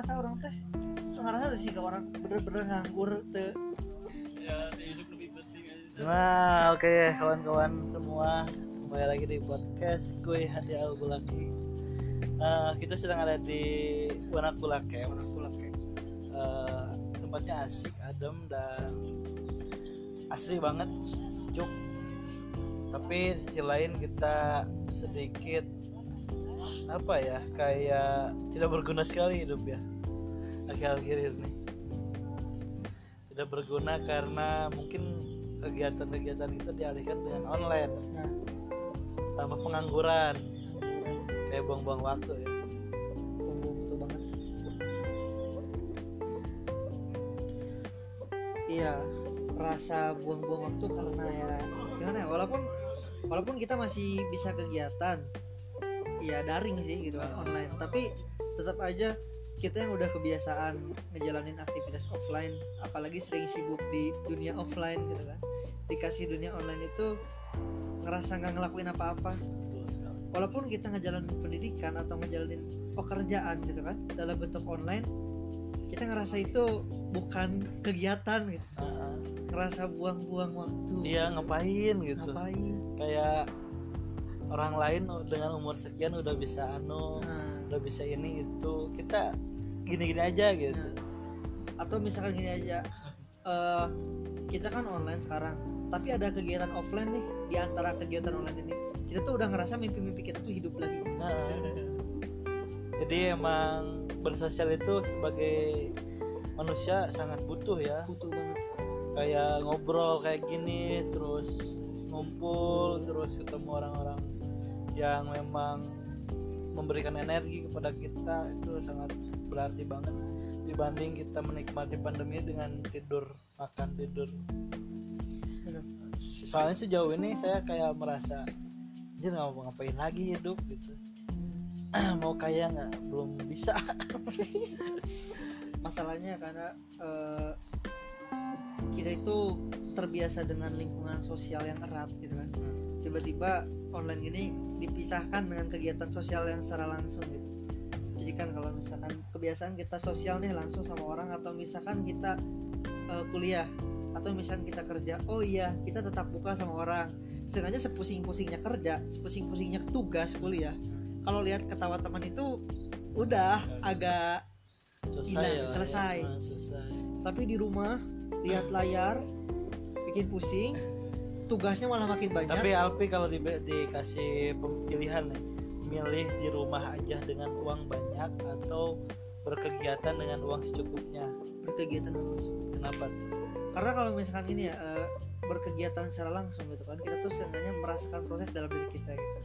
ngerasa orang teh so ngerasa sih ke orang bener-bener nganggur teh ya lebih penting aja Nah, oke kawan-kawan semua kembali lagi di podcast gue Hadi Al Bulaki. Eh, kita sedang ada di Wanak Bulake, Wanak Bulake. Eh, tempatnya asik, adem dan asri banget, sejuk. Tapi di sisi lain kita sedikit apa ya, kayak tidak berguna sekali hidup ya. Akhir-akhir ini tidak berguna karena mungkin kegiatan-kegiatan kita dialihkan dengan online. Nah tambah pengangguran. Kayak buang-buang waktu ya. Betul banget. Iya rasa buang-buang waktu karena ya gimana ya walaupun walaupun kita masih bisa kegiatan ya daring sih gitu kan online. Tapi tetap aja kita yang udah kebiasaan ngejalanin aktivitas offline apalagi sering sibuk di dunia offline gitu kan. Dikasih dunia online itu ngerasa nggak ngelakuin apa-apa. Walaupun kita ngejalanin pendidikan atau ngejalanin pekerjaan gitu kan dalam bentuk online kita ngerasa itu bukan kegiatan gitu. Ah. ngerasa buang-buang waktu. Iya ngapain gitu. Ngapain? Kayak orang lain dengan umur sekian udah bisa anu nah, udah bisa ini itu. Kita gini-gini aja gitu. Nah. atau misalkan gini aja eh, kita kan online sekarang tapi ada kegiatan offline nih di antara kegiatan online ini. Kita tuh udah ngerasa mimpi-mimpi kita tuh hidup lagi. Nah, jadi emang bersosial itu sebagai manusia sangat butuh ya. Butuh banget. Kayak ngobrol kayak gini terus ngumpul terus ketemu orang-orang yang memang memberikan energi kepada kita itu sangat berarti banget dibanding kita menikmati pandemi dengan tidur makan tidur. Soalnya sejauh ini saya kayak merasa anjir nggak mau ngapain lagi hidup gitu. Mau kaya nggak? Belum bisa. Masalahnya karena eh, kita itu terbiasa dengan lingkungan sosial yang erat gitu kan. Tiba-tiba online gini dipisahkan dengan kegiatan sosial yang secara langsung gitu. Jadi kan kalau misalkan kebiasaan kita sosial nih langsung sama orang atau misalkan kita eh, kuliah atau misalkan kita kerja oh iya kita tetap buka sama orang. Sengaja sepusing-pusingnya kerja sepusing-pusingnya tugas kuliah. Kalau lihat ketawa teman itu udah agak selesai Hilang, ya, selesai. ya, selesai. Tapi di rumah lihat layar bikin pusing tugasnya malah makin banyak. Tapi Alpi kalau di, dikasih pilihan nih milih di rumah aja dengan uang banyak atau berkegiatan dengan uang secukupnya? Berkegiatan langsung kenapa? Karena kalau misalkan ini ya eh, berkegiatan secara langsung gitu kan kita tuh seenggaknya merasakan proses dalam diri kita gitu.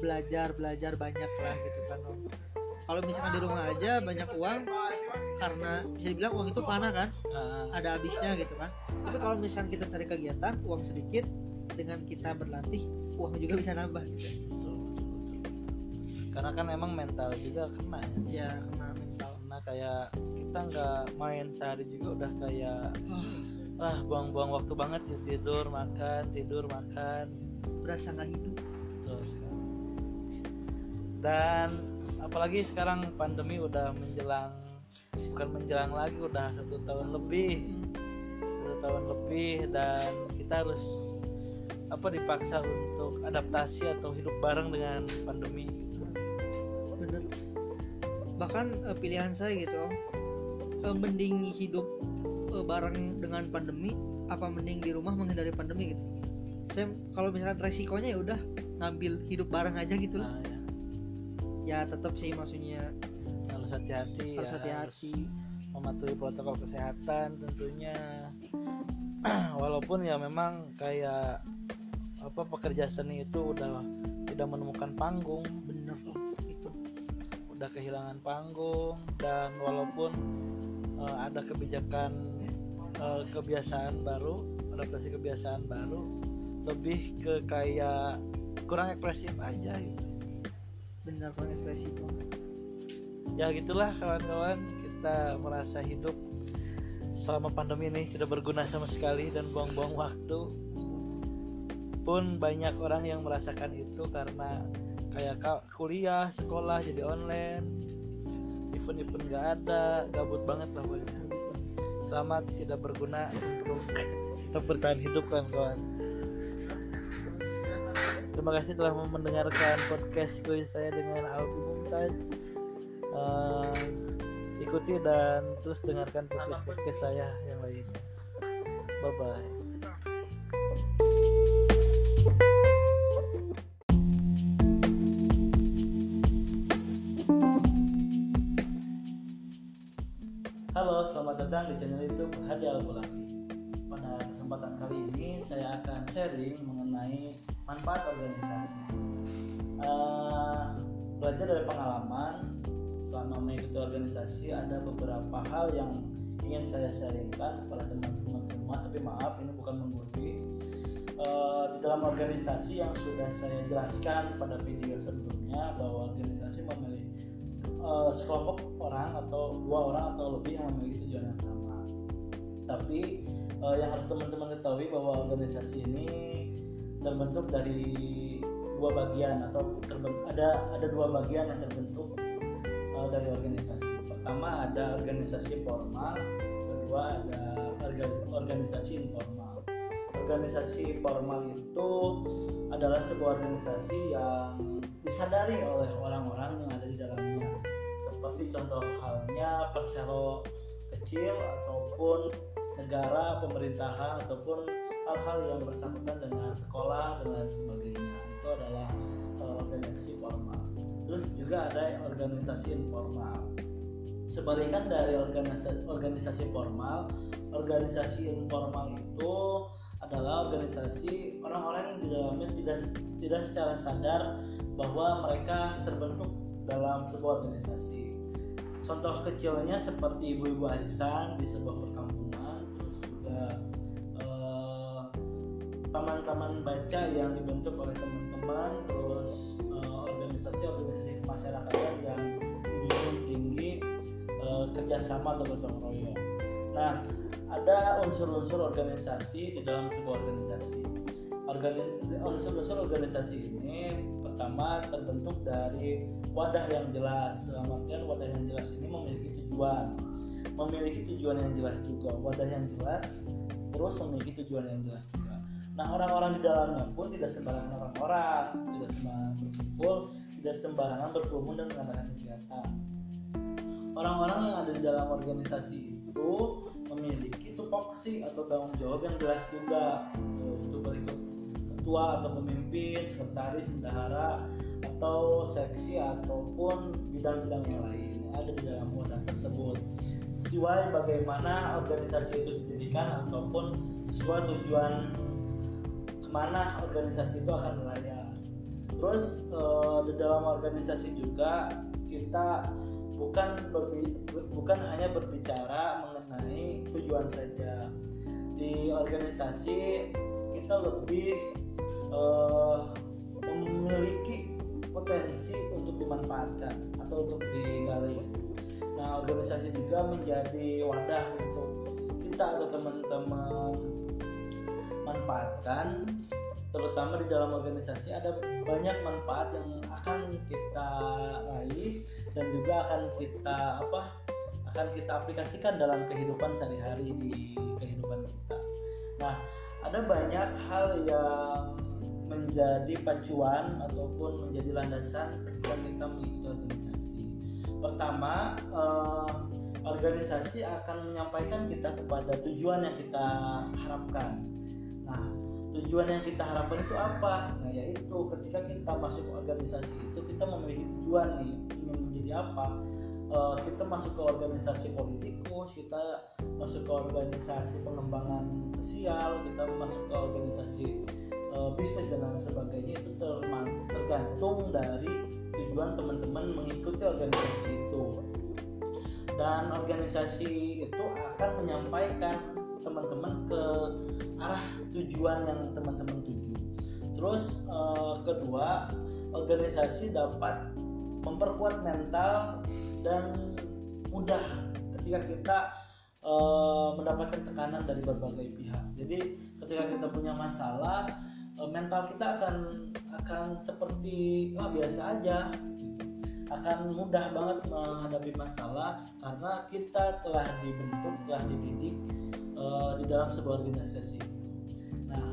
Belajar belajar banyak lah gitu kan. Om. kalau misalkan di rumah aja banyak uang karena bisa dibilang uang itu fana kan Ah, ada habisnya gitu kan. Tapi kalau misalkan kita cari kegiatan uang sedikit dengan kita berlatih uang juga bisa nambah gitu. betul, betul, betul. karena kan emang mental juga kena ya. Ya kena mental. Karena kayak kita nggak main sehari juga udah kayak ah buang-buang waktu banget ya tidur makan tidur makan. Berasa nggak hidup. Betul sekali. dan apalagi sekarang pandemi udah menjelang bukan menjelang lagi udah satu tahun lebih. Satu tahun lebih dan kita harus apa dipaksa untuk adaptasi atau hidup bareng dengan pandemi? Bener. Bahkan eh, pilihan saya gitu Om, eh, mending hidup eh, bareng dengan pandemi apa mending di rumah menghindari pandemi gitu. Saya kalau misalkan resikonya ya udah ngambil hidup bareng aja gitu lah. Nah, ya, ya tetap sih maksudnya. Harus hati-hati harus ya, hati-hati mematuhi protokol kesehatan tentunya. Walaupun ya memang kayak apa pekerja seni itu udah tidak menemukan panggung. Bener. Om, itu udah kehilangan panggung dan walaupun eh, ada kebijakan eh, kebiasaan baru adaptasi kebiasaan baru lebih ke kayak kurang ekspresif aja gitu. Bener kurang ekspresif banget. Ya gitulah kawan-kawan. Kita merasa hidup selama pandemi ini tidak berguna sama sekali dan buang-buang waktu pun banyak orang yang merasakan itu karena kayak ka- kuliah sekolah jadi online event-event nggak ada gabut banget lah pokoknya. Selamat tidak berguna untuk tetap bertahan hidup kan kawan terima kasih telah mendengarkan podcast gue saya dengan Albi Mumtaz. Eh, ikuti dan terus dengarkan podcast podcast saya yang lainnya bye bye datang di channel YouTube Hadi Al-Bulaki. Pada kesempatan kali ini saya akan sharing mengenai manfaat organisasi. Eh, belajar dari pengalaman selama mengikuti organisasi ada beberapa hal yang ingin saya sharingkan kepada teman-teman semua. Tapi maaf, ini bukan menggurui. Eh, di dalam organisasi yang sudah saya jelaskan pada video sebelumnya bahwa organisasi memiliki eh, sekelompok orang atau dua orang atau lebih yang memiliki tujuan yang sama. Tapi eh, yang harus teman-teman ketahui bahwa organisasi ini terbentuk dari dua bagian atau terben- ada ada dua bagian yang terbentuk eh, dari organisasi. Pertama ada organisasi formal, kedua ada orga- organisasi informal. Organisasi formal itu adalah sebuah organisasi yang disadari oleh orang-orang yang ada di dalamnya seperti contoh halnya persero kecil ataupun negara pemerintahan ataupun hal-hal yang bersangkutan dengan sekolah dan sebagainya. Itu adalah eh, organisasi formal. Terus juga ada organisasi informal. Sebalikan dari organisasi organisasi formal organisasi informal itu adalah organisasi orang-orang yang di dalamnya tidak tidak secara sadar bahwa mereka terbentuk dalam sebuah organisasi. Contoh kecilnya seperti ibu-ibu arisan di sebuah perkampungan, terus juga eh, taman-taman baca yang dibentuk oleh teman-teman, terus eh, organisasi-organisasi kemasyarakatan yang menjunjung tinggi eh, kerjasama atau gotong royong. Nah, ada unsur-unsur organisasi di dalam sebuah organisasi. Organi- unsur-unsur organisasi ini pertama terbentuk dari wadah yang jelas. Dalam artian wadah yang jelas ini memiliki tujuan, memiliki tujuan yang jelas juga. Wadah yang jelas terus memiliki tujuan yang jelas juga. Nah, orang-orang di dalamnya pun tidak sembarangan orang-orang, tidak sembarangan berkumpul, tidak sembarangan berkerumun dan mengadakan kegiatan. Orang-orang yang ada di dalam organisasi itu memiliki tupoksi atau tanggung jawab yang jelas juga ketua atau pemimpin, sekretaris, bendahara atau seksi ataupun bidang-bidang yang lain yang ada di dalam wadah tersebut. Sesuai bagaimana organisasi itu didirikan ataupun sesuai tujuan ke mana organisasi itu akan melayar terus eh, di dalam organisasi juga kita bukan bukan hanya berbicara mengenai tujuan saja. Di organisasi kita lebih eh, memiliki potensi untuk dimanfaatkan atau untuk digali nah organisasi juga menjadi wadah untuk kita atau teman-teman manfaatkan terutama di dalam organisasi ada banyak manfaat yang akan kita raih dan juga akan kita apa akan kita aplikasikan dalam kehidupan sehari-hari di kehidupan kita. Nah, ada banyak hal yang menjadi pacuan ataupun menjadi landasan ketika kita mengikuti organisasi. Pertama, eh, organisasi akan menyampaikan kita kepada tujuan yang kita harapkan. Nah, tujuan yang kita harapkan itu apa? Nah, yaitu ketika kita masuk ke organisasi itu kita memiliki tujuan nih, ingin menjadi apa? Eh, kita masuk ke organisasi politikus, kita masuk ke organisasi pengembangan sosial, kita masuk ke organisasi eh, bisnis dan lain sebagainya itu terma- tergantung dari tujuan teman-teman mengikuti organisasi itu dan organisasi itu akan menyampaikan teman-teman ke arah tujuan yang teman-teman tuju. Terus eh, kedua, organisasi dapat memperkuat mental dan mudah ketika kita eh, mendapatkan tekanan dari berbagai pihak. Jadi ketika kita punya masalah, mental kita akan akan seperti wah biasa aja. gitu. akan mudah banget menghadapi masalah karena kita telah dibentuk, telah dididik uh, di dalam sebuah organisasi. Nah,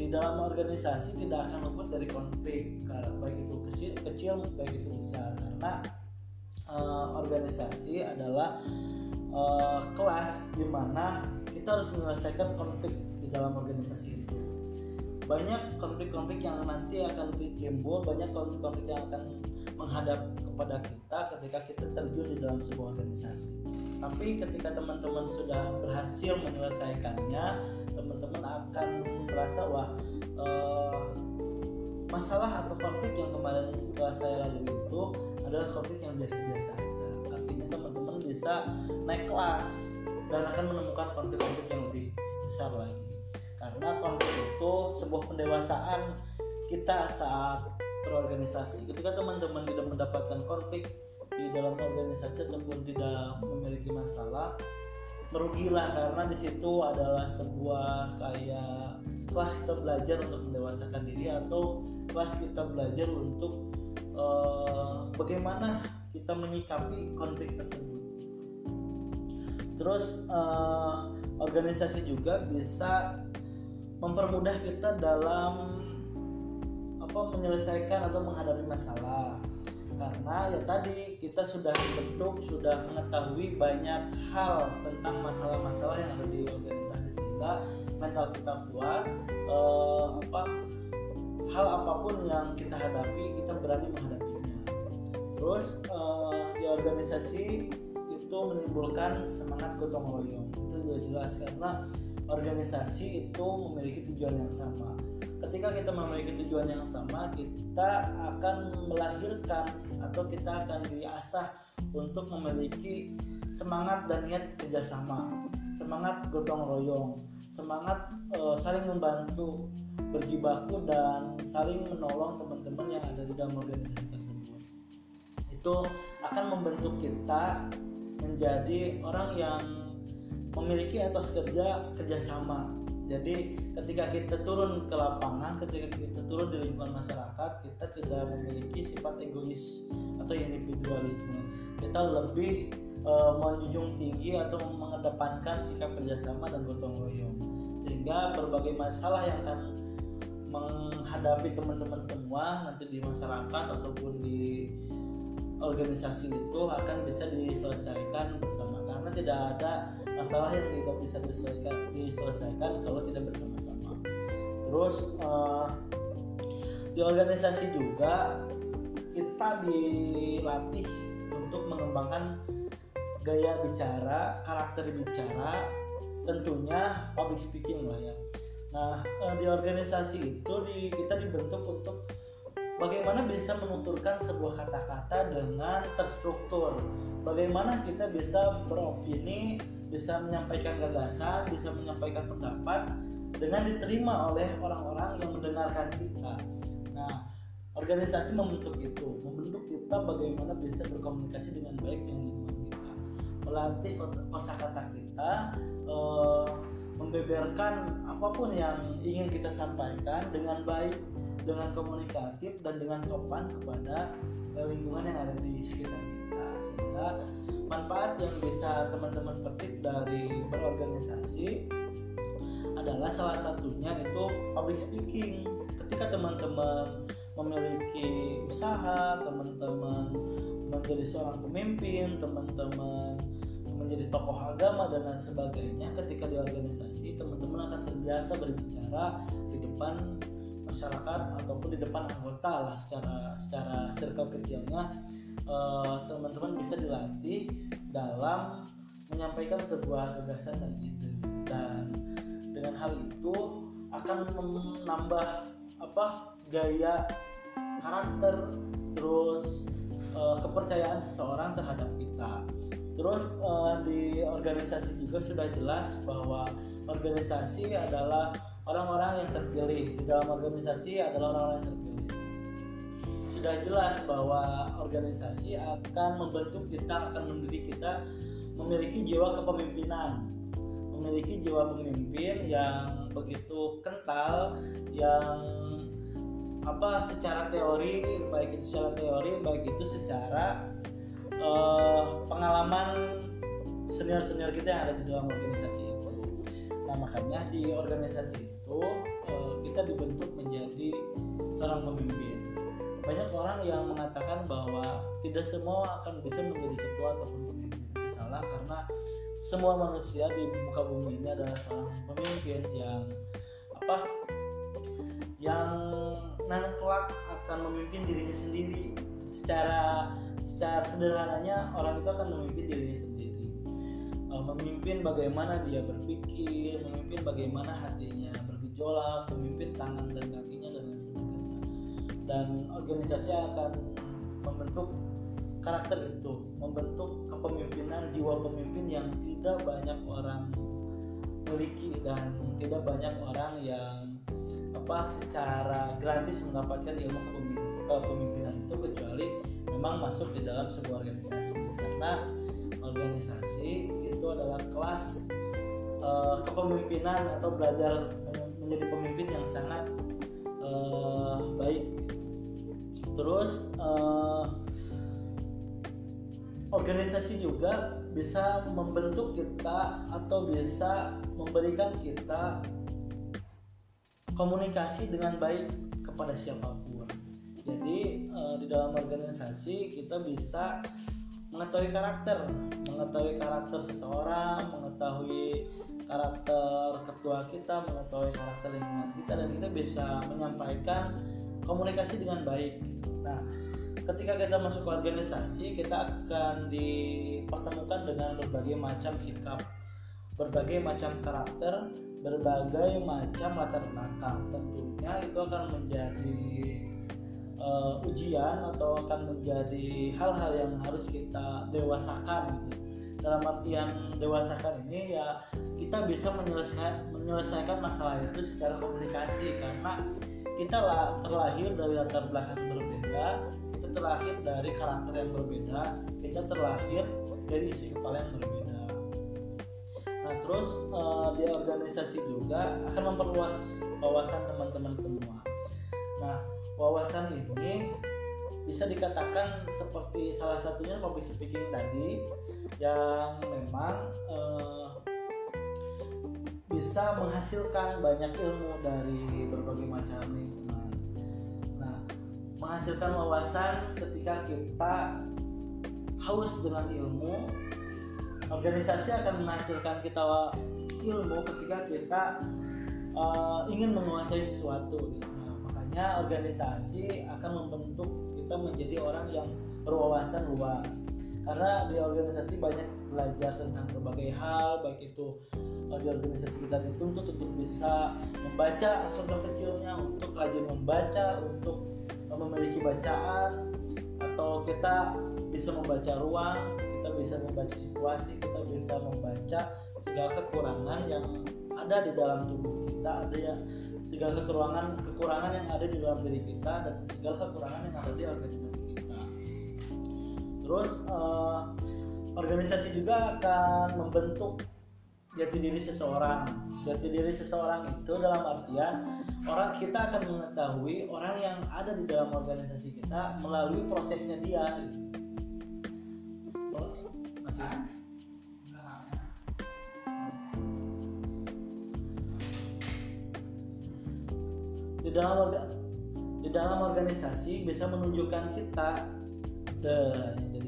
di dalam organisasi tidak akan luput dari konflik, baik itu kecil, kecil baik itu besar, karena uh, organisasi adalah uh, kelas di mana kita harus menyelesaikan konflik di dalam organisasi itu. Banyak konflik-konflik yang nanti akan timbul, banyak konflik-konflik yang akan menghadap kepada kita ketika kita terjun di dalam sebuah organisasi. Tapi ketika teman-teman sudah berhasil menyelesaikannya, teman-teman akan merasa wah eh, masalah atau konflik yang kemarin saya lalui itu adalah konflik yang biasa-biasa saja. Artinya teman-teman bisa naik kelas dan akan menemukan konflik-konflik yang lebih besar lagi. Karena konflik itu sebuah pendewasaan kita saat berorganisasi ketika teman-teman tidak mendapatkan konflik di dalam organisasi ataupun tidak memiliki masalah merugilah karena di situ adalah sebuah kayak kelas kita belajar untuk mendewasakan diri atau kelas kita belajar untuk uh, bagaimana kita menyikapi konflik tersebut. Terus uh, organisasi juga bisa mempermudah kita dalam apa menyelesaikan atau menghadapi masalah. Karena ya tadi kita sudah dibentuk sudah mengetahui banyak hal tentang masalah-masalah yang ada di organisasi sehingga mental kita kuat eh, apa hal apa pun yang kita hadapi kita berani menghadapinya. Terus eh, di organisasi itu menimbulkan semangat gotong royong. Itu juga jelas karena organisasi itu memiliki tujuan yang sama. Ketika kita memiliki tujuan yang sama kita akan melahirkan atau kita akan diasah untuk memiliki semangat dan niat kerjasama semangat gotong royong semangat e, saling membantu berjibaku dan saling menolong teman-teman yang ada di dalam organisasi tersebut. Itu akan membentuk kita menjadi orang yang memiliki etos kerja kerjasama. Jadi ketika kita turun ke lapangan ketika kita turun di lingkungan masyarakat kita tidak memiliki sifat egois atau individualisme. Kita lebih e, menjunjung tinggi atau mengedepankan sikap kerjasama dan gotong royong. Sehingga berbagai masalah yang akan menghadapi teman-teman semua nanti di masyarakat ataupun di organisasi itu akan bisa diselesaikan bersama. Karena tidak ada masalah yang tidak bisa diselesaikan diselesaikan kalau tidak bersama-sama. Terus uh, di organisasi juga kita dilatih untuk mengembangkan gaya bicara karakter bicara tentunya public speaking lah ya. Nah uh, di organisasi itu di, kita dibentuk untuk bagaimana bisa menuturkan sebuah kata-kata dengan terstruktur. Bagaimana kita bisa beropini bisa menyampaikan gagasan bisa menyampaikan pendapat dengan diterima oleh orang-orang yang mendengarkan kita. Nah organisasi membentuk itu membentuk kita bagaimana bisa berkomunikasi dengan baik dengan lingkungan kita. Melatih kosakata kita eh, membeberkan apa pun yang ingin kita sampaikan dengan baik dengan komunikatif dan dengan sopan kepada eh, lingkungan yang ada di sekitar kita. Sehingga manfaat yang bisa teman-teman petik dari berorganisasi adalah salah satunya itu public speaking. Ketika teman-teman memiliki usaha teman-teman menjadi seorang pemimpin teman-teman menjadi tokoh agama dan lain sebagainya ketika di organisasi teman-teman akan terbiasa berbicara di depan masyarakat ataupun di depan anggota lah secara secara circle kecilnya eh, teman-teman bisa dilatih dalam menyampaikan sebuah gagasan dan ide. Dan dengan hal itu akan menambah apa gaya karakter terus uh, kepercayaan seseorang terhadap kita. Terus uh, di organisasi juga sudah jelas bahwa organisasi adalah orang-orang yang terpilih di dalam organisasi adalah orang-orang yang terpilih. Sudah jelas bahwa organisasi akan membentuk kita akan mendidik kita memiliki jiwa kepemimpinan. Memiliki jiwa pemimpin yang begitu kental yang apa secara teori baik itu secara teori baik itu secara eh, pengalaman senior senior kita yang ada di dalam organisasi itu. Nah makanya di organisasi itu eh, kita dibentuk menjadi seorang pemimpin. Banyak orang yang mengatakan bahwa tidak semua akan bisa menjadi ketua ataupun pemimpin. Itu salah karena semua manusia di muka bumi ini adalah seorang pemimpin yang apa yang nanti kelak akan memimpin dirinya sendiri. Secara secara sederhananya orang itu akan memimpin dirinya memimpin bagaimana dia berpikir memimpin bagaimana hatinya bergejolak memimpin tangan dan kakinya dan lain sebagainya. Dan organisasi akan membentuk karakter itu membentuk kepemimpinan jiwa pemimpin yang tidak banyak orang miliki dan tidak banyak orang yang apa secara gratis mendapatkan ilmu kepemimpinan, kepemimpinan itu kecuali memang masuk di dalam sebuah organisasi. Karena organisasi itu adalah kelas eh, kepemimpinan atau belajar men- menjadi pemimpin yang sangat eh, baik terus eh, organisasi juga bisa membentuk kita atau bisa memberikan kita komunikasi dengan baik kepada siapa pun. Jadi eh, di dalam organisasi kita bisa mengetahui karakter, mengetahui karakter seseorang, mengetahui karakter ketua kita, mengetahui karakter lingkungan kita dan kita bisa menyampaikan komunikasi dengan baik. Nah, ketika kita masuk ke organisasi, kita akan dipertemukan dengan berbagai macam sikap, berbagai macam karakter, berbagai macam latar belakang. Tentunya itu akan menjadi uh, ujian atau akan menjadi hal-hal yang harus kita dewasakan gitu. Dalam artian dewasakan ini ya kita bisa menyelesaikan menyelesaikan masalah itu secara komunikasi karena kita lah terlahir dari latar belakang berbeda, kita terlahir dari karakter yang berbeda, kita terlahir dari isi kepala yang berbeda. Nah, terus eh, di organisasi juga akan memperluas wawasan teman-teman semua. Nah, wawasan ini bisa dikatakan seperti salah satunya public speaking tadi yang memang eh, bisa menghasilkan banyak ilmu dari berbagai macam lingkungan. Nah, menghasilkan wawasan ketika kita haus dengan ilmu, organisasi akan menghasilkan kita ilmu ketika kita uh, ingin menguasai sesuatu. Nah, organisasi akan membentuk kita menjadi orang yang berwawasan luas. Karena di organisasi banyak belajar tentang berbagai hal, baik itu uh, di organisasi kita dituntut untuk bisa membaca contoh kecilnya, untuk rajin membaca, untuk uh, memiliki bacaan, atau kita bisa membaca ruang, kita bisa membaca situasi, kita bisa membaca segala kekurangan yang ada di dalam tubuh kita, ada ya segala kekurangan kekurangan yang ada di dalam diri kita dan segala kekurangan yang ada di organisasi kita. Terus eh, organisasi juga akan membentuk jati diri seseorang. Jati diri seseorang itu dalam artian orang kita akan mengetahui orang yang ada di dalam organisasi kita melalui prosesnya dia. gitu. Masih. Dalam orga- di dalam organisasi bisa menunjukkan kita. Jadi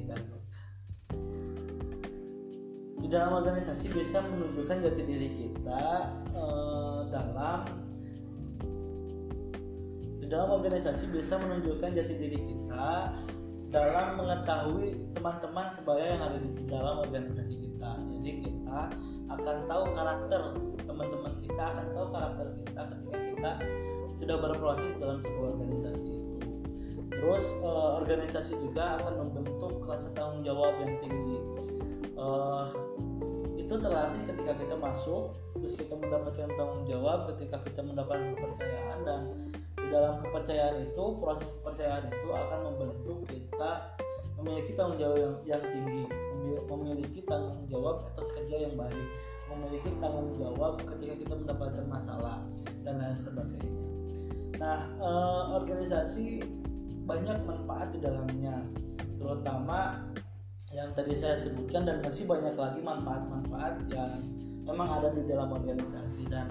di dalam organisasi bisa menunjukkan jati diri kita eh, dalam di dalam organisasi bisa menunjukkan jati diri kita dalam mengetahui teman-teman sebaya yang ada di dalam organisasi kita. Jadi kita akan tahu karakter teman-teman kita akan tahu karakter kita ketika kita sudah berproses dalam sebuah organisasi itu. Terus eh, organisasi juga akan membentuk rasa tanggung jawab yang tinggi. Eh, itu terlatih ketika kita masuk terus kita mendapatkan tanggung jawab ketika kita mendapatkan kepercayaan dan di dalam kepercayaan itu proses kepercayaan itu akan membentuk kita memiliki tanggung jawab yang, yang tinggi memil- memiliki tanggung jawab atas kerja yang baik memiliki tanggung jawab ketika kita mendapatkan masalah dan lain sebagainya Nah, eh, organisasi banyak manfaat di dalamnya, terutama yang tadi saya sebutkan dan masih banyak lagi manfaat-manfaat yang memang ada di dalam organisasi. Dan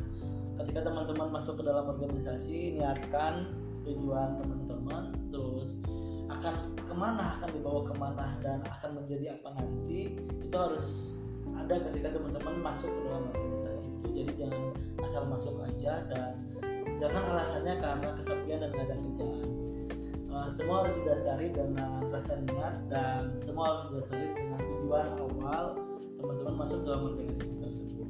ketika teman-teman masuk ke dalam organisasi niatkan tujuan teman-teman terus akan ke mana akan dibawa ke mana dan akan menjadi apa nanti itu harus ada ketika teman-teman masuk ke dalam organisasi itu. Jadi jangan asal masuk aja dan jangan alasannya karena kesepian dan gak ada kerjaan. Uh, semua harus didasari dengan rasa niat dan semua harus didasari dengan tujuan awal teman-teman masuk dalam organisasi tersebut.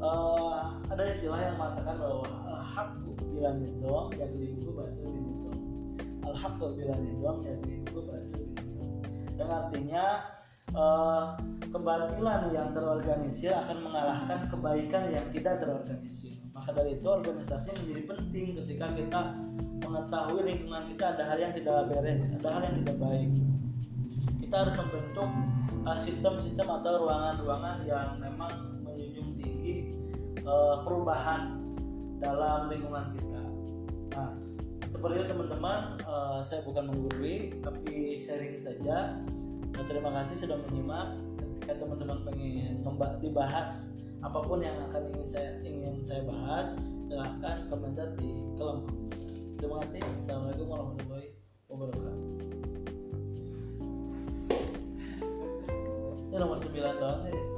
Uh, ada istilah yang mengatakan bahwa al-haqqu bila nidom yang buku baca binidom al-haqqu bila nidom yang buku baca binidom yang artinya uh, kebatilan yang terorganisir akan mengalahkan kebaikan yang tidak terorganisir maka dari itu organisasi menjadi penting ketika kita mengetahui lingkungan kita ada hal yang tidak beres, ada hal yang tidak baik. Kita harus membentuk uh, sistem-sistem uh, atau ruangan-ruangan yang memang menjunjung tinggi uh, perubahan dalam lingkungan kita. Nah, seperti itu teman-teman, uh, saya bukan menggurui, tapi sharing saja. Terima kasih sudah menyimak. Ketika teman-teman pengen dibahas apa pun yang akan ingin saya ingin saya bahas, silahkan komentar di kolom komentar. Terima kasih. Assalamualaikum warahmatullahi wabarakatuh. Ini nomor 9 doang.